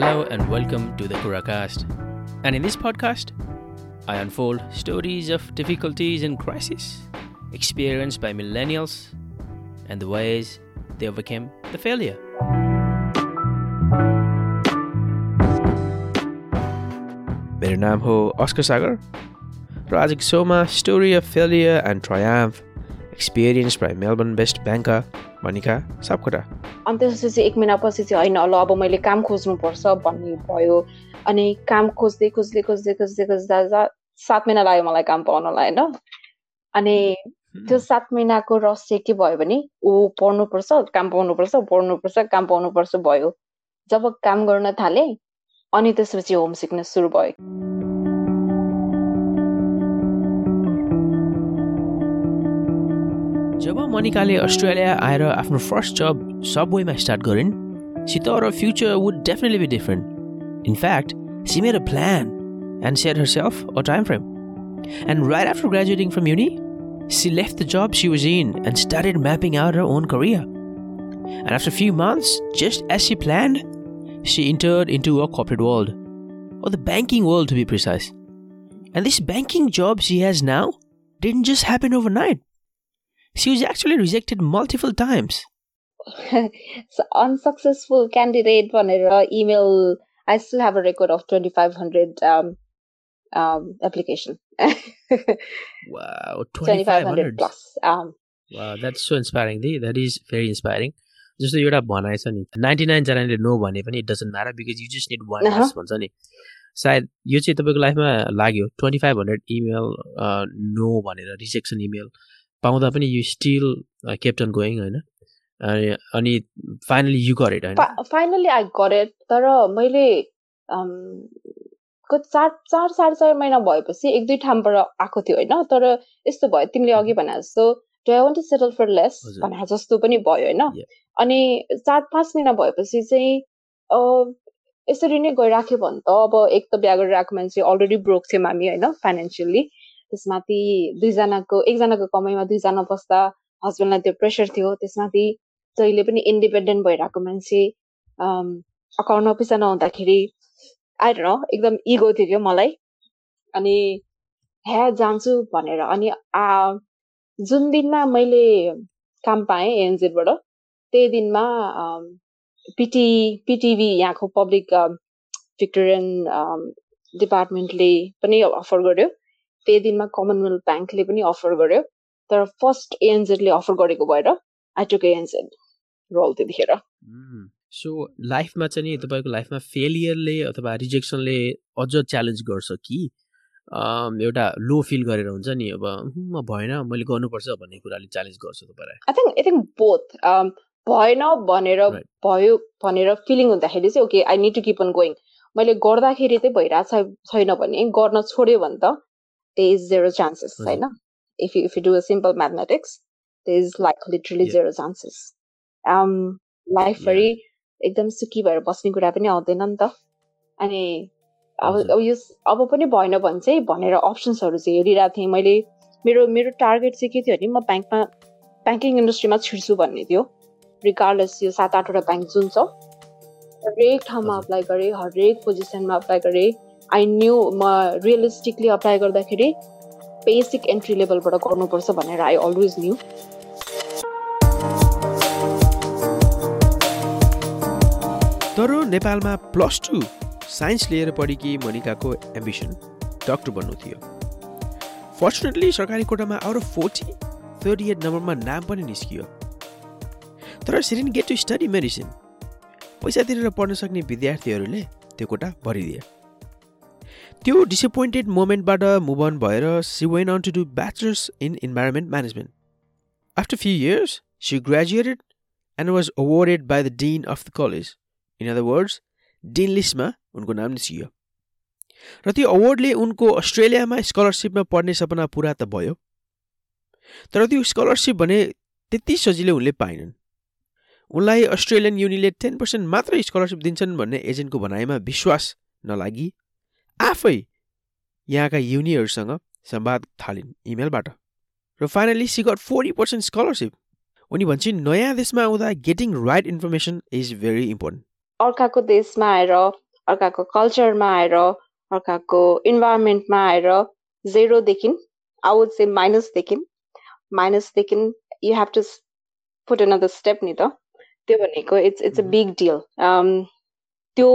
Hello and welcome to the Kuracast. And in this podcast, I unfold stories of difficulties and crises experienced by millennials and the ways they overcame the failure. मेरो नाम हो Oscar सागर र आजको सोमा story of failure and triumph Experience by Melbourne based banker Monica Sapkota अनि त्यसपछि एक महिनापछि चाहिँ होइन ल अब मैले काम खोज्नुपर्छ भन्ने भयो अनि काम खोज्दै खोज्दै खोज्दै खोज्दै खोज्दा सात महिना लाग्यो मलाई काम पाउनलाई होइन अनि त्यो सात महिनाको रहस्य के भयो भने ऊ पढ्नुपर्छ काम पाउनुपर्छ पढ्नुपर्छ काम पाउनुपर्छ भयो जब काम गर्न थालेँ अनि त्यसपछि होम सिकनेस सुरु भयो जब मनिकाले अस्ट्रेलिया आएर आफ्नो फर्स्ट जब सबवेमा स्टार्ट गरिन् she thought her future would definitely be different. In fact, she made a plan and set herself a time frame. And right after graduating from uni, she left the job she was in and started mapping out her own career. And after a few months, just as she planned, she entered into a corporate world, or the banking world to be precise. And this banking job she has now didn't just happen overnight. She was actually rejected multiple times. unsuccessful candidate भनेर email I still have a record of 2500 um, um, application. wow, 2500 plus. Um, wow, that's so inspiring. That is very inspiring. जस्तो एउटा भनाइ छ नि ninety नाइनजनाले no भने पनि it doesn't matter because you just need one भन्छ नि सायद यो चाहिँ तपाईँको लाइफमा लाग्यो twenty five hundred email no भनेर रिजेक्सन इमेल पाउँदा पनि यु स्टिल केप्टन गोइङ होइन? अनि फाइनली यु गरेट होइन? फाइनली आई गरेट तर मैले चार चार साढे चार महिना भएपछि एक दुई ठाउँबाट आएको थियो होइन? तर यस्तो भयो तिमीले अघि भने जस्तो do I want to settle for less भने जस्तो पनि भयो होइन? अनि चार पाँच महिना भएपछि चाहिँ यसरी नै गइराख्यो भने त अब एक त बिहा गरिरहेको मान्छे अलरेडी ब्रोक थियौँ हामी होइन? फाइनेन्सियल्ली त्यसमाथि दुईजनाको एकजनाको कमाइमा दुईजना बस्दा हस्बेन्डलाई त्यो प्रेसर थियो। त्यसमाथि जहिले पनि इन्डिपेन्डेन्ट भइरहेको मान्छे अकाउन्टमा पैसा नहुँदाखेरि आएर एकदम इगो थियो क्या मलाई। अनि ह्या जान्छु भनेर। अनि जुन दिनमा मैले काम पाएँ एनजेडबाट त्यही दिनमा पिटी पिटिभी यहाँको पब्लिक भिक्टोरियन डिपार्टमेन्टले पनि अफर गर्यो त्यही दिनमा कमनवेल्थ ब्याङ्कले पनि अफर गर्यो। तर फर्स्ट एएनजेडले अफर गरेको भएर आई टुक एएनजेड रोल त्यतिखेर। सो लाइफमा चाहिँ नि तपाईँको लाइफमा फेलियरले अथवा रिजेक्सनले अझ च्यालेन्ज गर्छ कि? एउटा लो फिल गरेर हुन्छ नि अब म भएन मैले गर्नुपर्छ भन्ने कुराले च्यालेन्ज गर्छ तपाईँलाई। I think I think both भएन भनेर भयो भनेर फिलिङ हुँदाखेरि चाहिँ okay I need to keep on going मैले गर्दाखेरि चाहिँ भइरहेको छैन भने गर्न छोड्यो भने त दे इज जेरो चान्सेस होइन if you if you do a simple mathematics there is like literally zero chances लाइफभरि एकदम सुखी भएर बस्ने कुरा पनि आउँदैन नि त। अनि अब अब यो अब पनि भएन भने चाहिँ भनेर अप्सन्सहरू चाहिँ हेरिरहेको थिएँ मैले। मेरो मेरो टार्गेट चाहिँ के थियो भने म ब्याङ्कमा ब्याङ्किङ इन्डस्ट्रीमा छिर्छु भन्ने थियो। रिगार्डलेस यो सात आठवटा ब्याङ्क जुन छ हरेक ठाउँमा अप्लाई गरेँ हरेक पोजिसनमा अप्लाई गरेँ। आई न्यू म रियलिस्टिकली अप्लाई गर्दाखेरि बेसिक एन्ट्री लेभलबाट गर्नुपर्छ भनेर आई अलवेज न्यू तर नेपालमा प्लस टू साइन्स लिएर पढेकी मनिकाको एम्बिसन डक्टर बन्नु थियो। फर्चुनेटली सरकारी कोटामा out of forty thirty eight नम्बरमा नाम पनि निस्कियो। तर सिरिन गेट टु स्टडी मेडिसिन पैसा तिरेर पढ्न सक्ने विद्यार्थीहरूले त्यो कोटा भरिदिए। त्यो डिसपोइन्टेड मोमेन्टबाट मुभ अन भएर she went on to do bachelors in environment management after few years she graduated and was awarded by the dean of the college in other words dean लिस्टमा उनको नाम निस्कियो र त्यो अवार्डले उनको अस्ट्रेलियामा स्कलरसिपमा पढ्ने सपना पुरा त भयो। तर त्यो स्कलरसिप भने त्यति सजिलै उनले पाइनन् उनलाई अस्ट्रेलियन युनिले टेन पर्सेन्ट मात्रै स्कलरसिप दिन्छन् भन्ने एजेन्टको भनाइमा विश्वास नलागि। आफै यहाँका युनिहरूसँग संवाद थालिन् इमेलबाट। र finally she got forty percent scholarship उनी भन्छन् नयाँ देशमा आउँदा getting right information is very important अर्काको देशमा आएर अर्काको कल्चरमा आएर अर्काको इन्भाइरोमेन्टमा आएर जेरोदेखि वुड से माइनसदेखि माइनसदेखि you have to put another step नि त। त्यो भनेको it's it's a big deal त्यो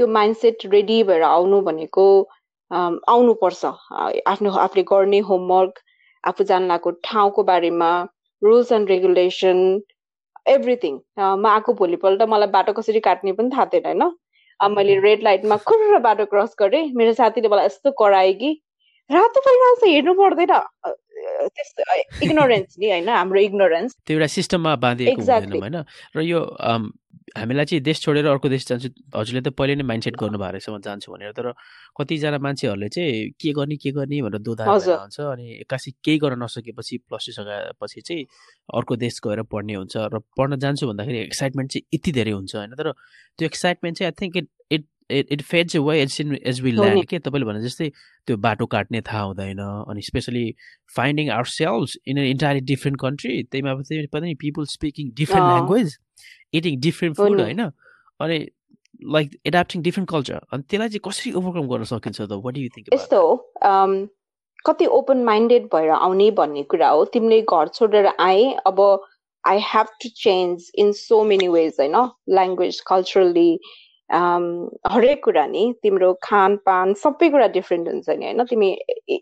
त्यो माइन्डसेट रेडी भएर आउनु भनेको आउनुपर्छ। आफ्नो आफूले गर्ने होमवर्क आफू जान लागेको ठाउँको बारेमा रुल्स एन्ड रेगुलेसन एभ्रिथिङ म आएको भोलिपल्ट मलाई बाटो कसरी काट्ने पनि थाहा थिएन होइन? अब मैले रेड लाइटमा कुर्र बाटो क्रस गरेँ। मेरो साथीले मलाई यस्तो करायो कि रातो भइरहेको छ हेर्नु पर्दैन। त्यस्तो इग्नोरेन्स नि होइन हाम्रो इग्नोरेन्स त्यो एउटा सिस्टममा बाँधिएको हुँदैन होइन? र यो हामीलाई चाहिँ देश छोडेर अर्को देश जान्छु हजुरले त पहिले नै माइन्डसेट गर्नुभएको रहेछ म जान्छु भनेर। तर कतिजना मान्छेहरूले चाहिँ के गर्ने के गर्ने भनेर दोधा हुन्छ अनि एक्कासी केही गर्न नसकेपछि प्लस टू सकेपछि चाहिँ अर्को देश गएर पढ्ने हुन्छ। र पढ्न जान्छु भन्दाखेरि एक्साइटमेन्ट चाहिँ यति धेरै हुन्छ होइन? तर त्यो एक्साइटमेन्ट चाहिँ I think it it it it fades way as in as we land के तपाईँले भने जस्तै त्यो बाटो काट्ने थाहा हुँदैन अनि especially finding ourselves in an entirely different country त्यहीमा पनि people speaking different language eating different food होइन? अनि लाइक एडाप्टिङ डिफ्रेन्ट कल्चर अनि त्यसलाई चाहिँ कसरी ओभरकम गर्न सकिन्छ त? वाट यु थिङ्क यस्तो कति ओपन माइन्डेड भएर आउने भन्ने कुरा हो। तिमीले घर छोडेर आए अब I have to change in so many ways होइन? ल्याङ्ग्वेज कल्चरली हरेक कुरा नि तिम्रो खानपान सबै कुरा डिफ्रेन्ट हुन्छ नि होइन? तिमी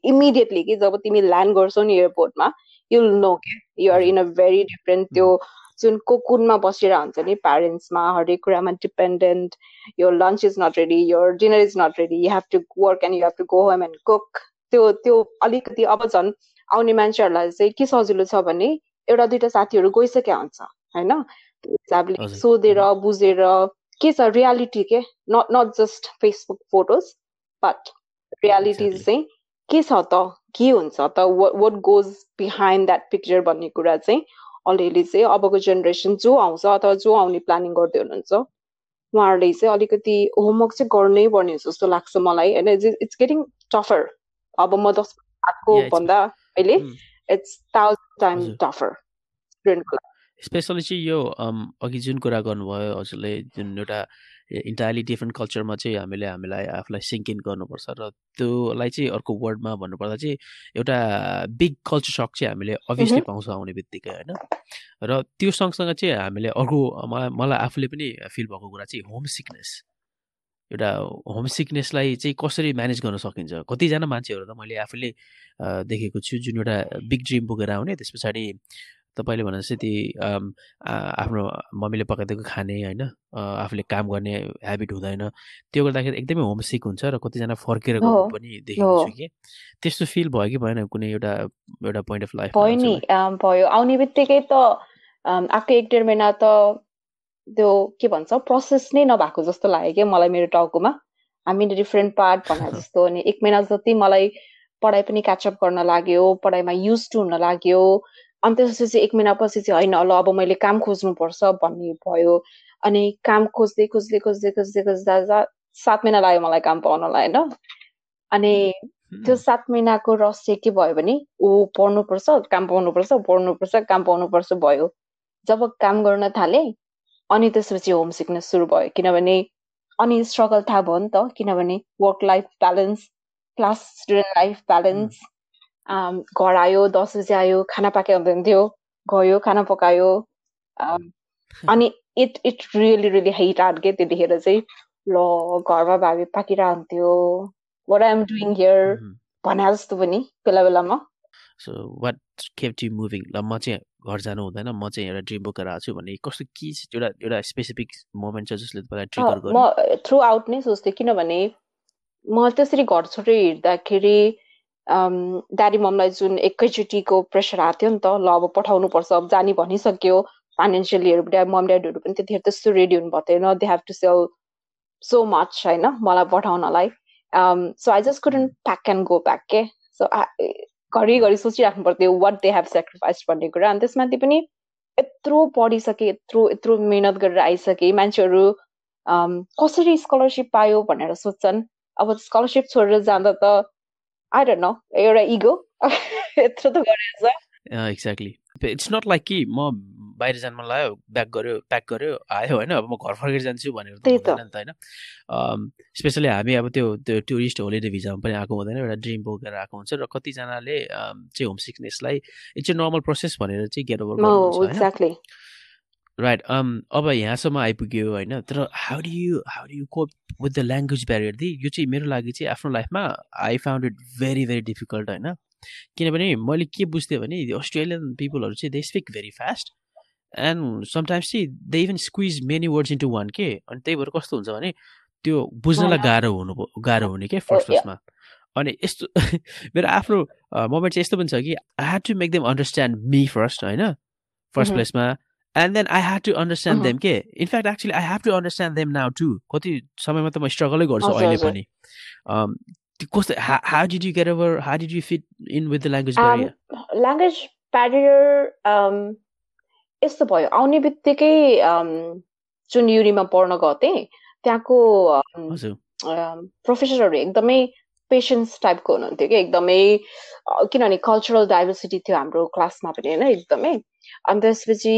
इमिडिएटली कि जब तिमी ल्यान्ड गर्छौ नि एयरपोर्टमा युल नो के you're in a very different त्यो जुन कोकुनमा बसेर हुन्छ नि प्यारेन्ट्समा हरेक कुरामा डिपेन्डेन्ट यो लन्च इज नट रेडी यो dinner is not ready you have to work and you have to go home and cook त्यो त्यो अलिकति अब झन् आउने मान्छेहरूलाई चाहिँ के सजिलो छ भने एउटा दुइटा साथीहरू गइसकेका हुन्छ होइन? हिसाबले सोधेर बुझेर के छ रियालिटी के not not just Facebook photos but reality चाहिँ के छ त के हुन्छ त what goes behind that picture भन्ने कुरा चाहिँ अलिअलि चाहिँ अबको जेनेरेसन जो आउँछ अथवा जो आउने प्लानिङ गर्दै हुनुहुन्छ उहाँहरूले चाहिँ अलिकति होमवर्क चाहिँ गर्नै पर्ने जस्तो लाग्छ मलाई होइन इट्स गेटिङ टफर अब म दस आएको भन्दा अहिले इट्स थाउजन्ड टाइम टफर स्टुडेन्टको स्पेसली चाहिँ यो अघि जुन कुरा गर्नुभयो हजुरले जुन एउटा इन्टायरली डिफ्रेन्ट कल्चरमा चाहिँ हामीले हामीलाई आफूलाई सिङ्क इन गर्नुपर्छ र त्योलाई चाहिँ अर्को वर्डमा भन्नुपर्दा चाहिँ एउटा बिग कल्चर सक चाहिँ हामीले अभियसली पाउँछ आउने बित्तिकै होइन? र त्यो सँगसँगै चाहिँ हामीले अर्को मलाई आफूले पनि फिल भएको कुरा चाहिँ होम सिकनेस एउटा होम सिकनेसलाई चाहिँ कसरी म्यानेज गर्न सकिन्छ? कतिजना मान्छेहरू त मैले आफूले देखेको छु जुन एउटा बिग ड्रिम बोकेर आउने त्यस पछाडि तपाईँले भने जस्तै ती आफ्नो मम्मीले पकाइदिएको खाने होइन आफूले काम गर्ने ह्याबिट हुँदैन। त्यो गर्दाखेरि एकदमै होमसिक हुन्छ र कतिजना फर्केर गएको पनि देखेको छु कि। त्यस्तो फिल भयो कि भएन कुनै एउटा एउटा पोइन्ट अफ लाइफ भयो नि भयो। आउने बित्तिकै त आएको एक डेढ महिना त त्यो के भन्छ प्रोसेस नै नभएको जस्तो लाग्यो क्या मलाई मेरो टाउकोमा। हामी डिफ्रेन्ट पार्ट भने जस्तो अनि एक महिना जति मलाई पढाइ पनि क्याचअप गर्न लाग्यो पढाइमा युज टु हुन लाग्यो अनि त्यसपछि एक महिनापछि चाहिँ होइन ल अब मैले काम खोज्नुपर्छ भन्ने भयो। अनि काम खोज्दै खोज्दै खोज्दै खोज्दै खोज्दा सात महिना लाग्यो मलाई काम पाउनलाई होइन? अनि त्यो सात महिनाको रहस्य के भयो भने ऊ पढ्नुपर्छ काम पाउनुपर्छ पढ्नुपर्छ काम पाउनुपर्छ भयो। जब काम गर्न थाले अनि त्यसपछि होम सिकनेस सुरु भयो। किनभने अनि स्ट्रगल थाहा भयो नि त किनभने work life balance class student life balance घर आयो दस बजी आयो खाना पाके हुँदैन थियो गयो खाना पकायो अनि it it really really hate art के त्यतिखेर चाहिँ ल घरमा भाबी पाकिरहन्थ्यो वाट आइएम डुइङ हियर भने जस्तो पनि बेला बेलामा so what keep you moving ल म चाहिँ घर जानु हुँदैन म चाहिँ एउटा ड्रिम बोकेर आएको छु भने कस्तो के एउटा एउटा स्पेसिफिक मोमेन्ट छ जसले तपाईँलाई ट्रिगर गर्यो म थ्रु आउट नै सोच्थेँ किनभने म त्यसरी घर छोडेर हिँड्दाखेरि ड्याडी ममलाई जुन एकैचोटिको प्रेसर आएको थियो नि त ल अब पठाउनु पर्छ अब जाने भनिसक्यो। फाइनेन्सियलीहरू मम ड्याडीहरू पनि त्यतिखेर त्यस्तो रेडी हुनु भएको थिएन they have to sell so much होइन मलाई पठाउनलाई। So I just couldn't pack and go back के सो घरिघरि सोचिराख्नु पर्थ्यो वाट दे हेभ सेक्रिफाइस भन्ने कुरा। अनि त्यसमाथि पनि यत्रो पढिसके यत्रो यत्रो मिहिनेत गरेर आइसके। मान्छेहरू कसरी स्कलरसिप पायो भनेर सोध्छन् अब स्कलरसिप छोडेर जाँदा त आई डोन्ट नो एउटा इगो यत्रो त गरेछ एक्ज्याक्टली इट्स नट लाइक कि म बाहिर जानु मन लाग्यो ब्याक गऱ्यो प्याक गऱ्यो आयो होइन अब म घर फर्केर जान्छु भनेर त हुँदैन त होइन स्पेसली हामी अब त्यो त्यो टुरिस्ट होलिडे भिजामा पनि आएको हुँदैन एउटा ड्रिम बोकेर आएको हुन्छ र कतिजनाले चाहिँ होम सिकनेसलाई इट्स ए नर्मल प्रोसेस भनेर चाहिँ गेट ओभर राइट अब यहाँसम्म आइपुग्यो होइन तर how do you how do you cope with the language barrier the यो चाहिँ मेरो लागि चाहिँ आफ्नो लाइफमा I found it very very difficult होइन। किनभने मैले के बुझ्थेँ भने अस्ट्रेलियन पिपलहरू चाहिँ they speak very fast and sometimes चाहिँ they even squeeze many words into one के? अनि त्यही भएर कस्तो हुन्छ भने त्यो बुझ्नलाई गाह्रो हुनु गाह्रो हुने क्या फर्स्ट फर्स्टमा अनि यस्तो मेरो आफ्नो मोमेन्ट चाहिँ यस्तो पनि छ कि I had to make them understand me first होइन? First प्लेसमा and then I had to understand them के in fact actually I have to understand them now to कति समयमा त म स्ट्रगलै गर्छु अहिले पनि कस्तो how did you get over how did you fit in with the language barrier? um, language barrier um, यस्तो भयो आउने बित्तिकै जुन युनिमा पढ्न थिएँ त्यहाँको प्रोफेसरहरू एकदमै पेसेन्स टाइपको हुनुहुन्थ्यो कि एकदमै किनभने कल्चरल डाइभर्सिटी थियो हाम्रो क्लासमा पनि होइन एकदमै. अनि त्यसपछि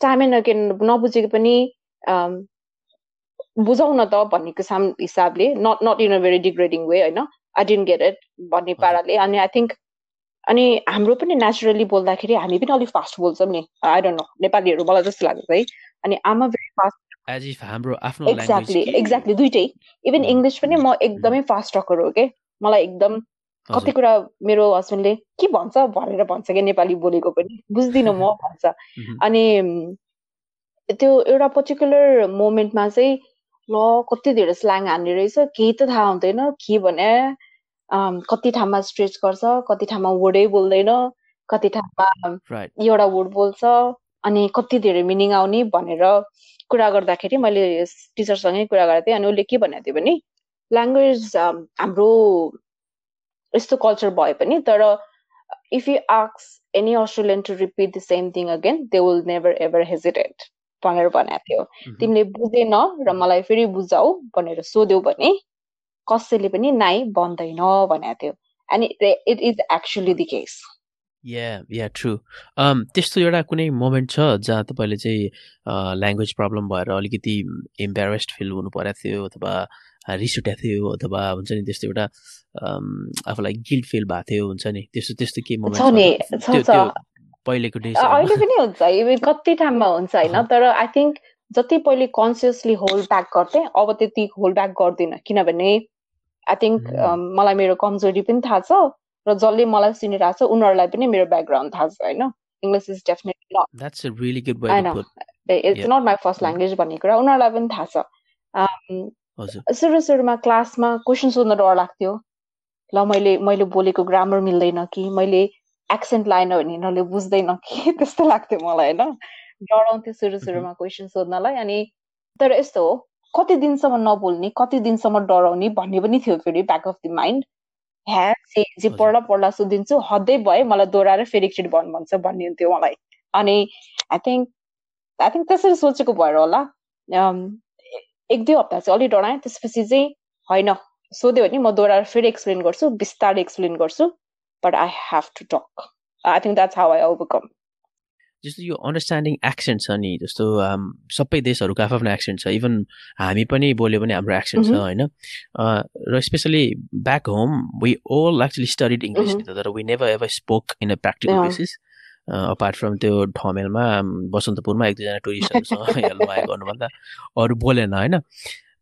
टाइम एन्ड अगेन नबुझेको पनि बुझाउन त भन्नेको साम हिसाबले not not in a very degrading way होइन? आई डिन्ट गेट इट भन्ने पाराले। अनि आई थिङ्क अनि हाम्रो पनि नेचुरली बोल्दाखेरि हामी पनि अलिक फास्ट बोल्छौँ नि। आई डोन्ट नो नेपालीहरू मलाई जस्तो लाग्छ है। अनि आमा भेरी फास्ट हाम्रो आफ्नो एक्ज्याक्टली एक्ज्याक्टली दुइटै। इभन इङ्ग्लिस पनि म एकदमै फास्ट टकर हो के मलाई एकदम कति कुरा मेरो हस्बेन्डले के भन्छ? भनेर भन्छ क्या नेपाली बोलेको पनि। बुझ्दिनँ म भन्छ। अनि त्यो एउटा पर्टिकुलर मोमेन्टमा चाहिँ ल कति धेरै स्ल्याङ हान्ने रहेछ। केही त थाहा हुँदैन। के भने कति ठाउँमा स्ट्रेच गर्छ कति ठाउँमा वर्डै बोल्दैन कति ठाउँमा एउटा वर्ड बोल्छ अनि कति धेरै मिनिङ आउने भनेर कुरा गर्दाखेरि मैले टिचरसँगै कुरा गरेको थिएँ। अनि उसले के भनेको थियो भने ल्याङ्ग्वेज हाम्रो यस्तो कल्चर भए पनि तर if you आक्स any Australian to repeat the same thing again they will never ever hesitate भनेर भनेको थियो तिमीले बुझेन र मलाई फेरि बुझाऊ भनेर सोध्यौ भने कसैले पनि नाइ भन्दैन भनेको थियो and it is actually the case yeah yeah true त्यस्तो एउटा कुनै मोमेन्ट छ जहाँ तपाईँले चाहिँ ल्याङ्ग्वेज प्रब्लम भएर अलिकति इम्बेरेस्ड फिल हुनु परेको थियो अथवा रिस उठेको थियो अथवा हुन्छ नि त्यस्तो एउटा आफूलाई गिल्ट फिल भएको थियो हुन्छ नि। त्यस्तो त्यस्तो के मोमेन्ट पहिलेको डेज अहिले पनि हुन्छ इभन कति ठाउँमा हुन्छ होइन तर आई थिङ्क जति पहिले कन्सियसली होल्ड ब्याक गर्थेँ अब त्यति होल्ड ब्याक गर्दिनँ। किनभने आई थिङ्क मलाई मेरो कमजोरी पनि थाहा छ र जसले मलाई चिनिरहेको छ उनीहरूलाई पनि मेरो ब्याकग्राउन्ड थाहा छ होइन। English is definitely it's not my first language भन्ने कुरा उनीहरूलाई पनि थाहा छ। सुरु सुरुमा क्लासमा क्वेसन सोध्न डर लाग्थ्यो। ल मैले मैले बोलेको ग्रामर मिल्दैन कि? मैले एक्सेन्ट लाएन भने यिनीहरूले बुझ्दैन कि? त्यस्तो लाग्थ्यो मलाई होइन? डराउँथ्यो सुरु सुरुमा क्वेसन सोध्नलाई अनि तर यस्तो हो कति दिनसम्म नबोल्ने कति दिनसम्म डराउने भन्ने पनि थियो फेरि ब्याक अफ द माइन्ड ह्या जे जे पढ्दा पढ्दा सोधिदिन्छु हदै भए मलाई दोहोऱ्याएर फेरि एकचोटि भन् भन्छ भन्ने हुन्थ्यो मलाई। अनि आई थिङ्क आई थिङ्क त्यसरी सोचेको भएर होला। एक दुई हप्ता चाहिँ अलिक डराएँ त्यसपछि चाहिँ होइन सोध्यो भने म दोहोऱ्याएर फेरि एक्सप्लेन गर्छु बिस्तारै एक्सप्लेन गर्छु but I have to talk. I think that's how I overcome. जस्तो यो अन्डरस्ट्यान्डिङ एक्सेन्ट छ नि जस्तो सबै देशहरूको आफ्नो एक्सेन्ट छ इभन हामी पनि बोल्यो भने हाम्रो एक्सेन्ट छ होइन? र especially back home we all actually studied English तर we never ever spoke in a practical basis apart from त्यो ठमेलमा बसन्तपुरमा एक दुईजना टुरिस्टहरूसँग लुवाए गर्नुभन्दा अरू बोलेन होइन?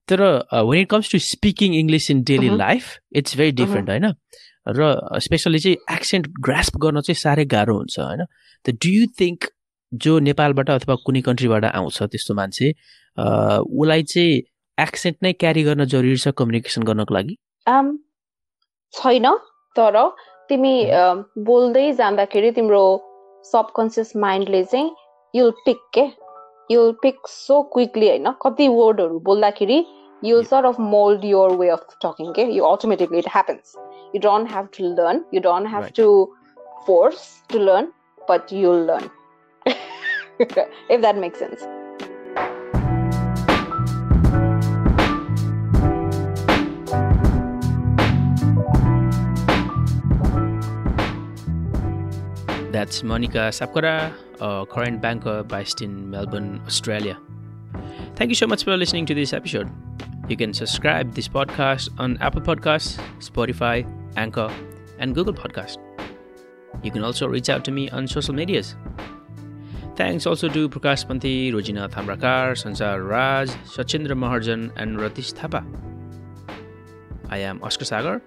तर when it comes to speaking English in daily life it's very different होइन? र स्पेसली चाहिँ एक्सेन्ट ग्रास्प गर्न चाहिँ साह्रै गाह्रो हुन्छ होइन? त डु यु थिङ्क जो नेपालबाट अथवा कुनै कन्ट्रीबाट आउँछ त्यस्तो मान्छे उसलाई चाहिँ एक्सेन्ट नै क्यारी गर्न जरुरी छ कम्युनिकेसन गर्नको लागि? छैन तर तिमी बोल्दै जाँदाखेरि तिम्रो सबकन्सियस माइन्डले चाहिँ युल पिक के युल पिक सो क्विकली होइन कति वर्डहरू बोल्दाखेरि you sort of mold your way of talking okay you automatically it happens you don't have to learn you don't have right. to force to learn but you'll learn if that makes That's Monica Sapkara, a current banker based in Melbourne, Australia. Thank you so much for listening to this episode. You can subscribe this podcast on Apple Podcasts, Spotify, Anchor, and Google Podcast. You can also reach out to me on social medias. Thanks also to Prakash Panthi, Rojina Thamrakar, Sansar Raj, Sachindra Maharjan, and Ratish Thapa. I am Oscar Sagar,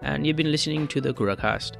and you've been listening to the Kuracast.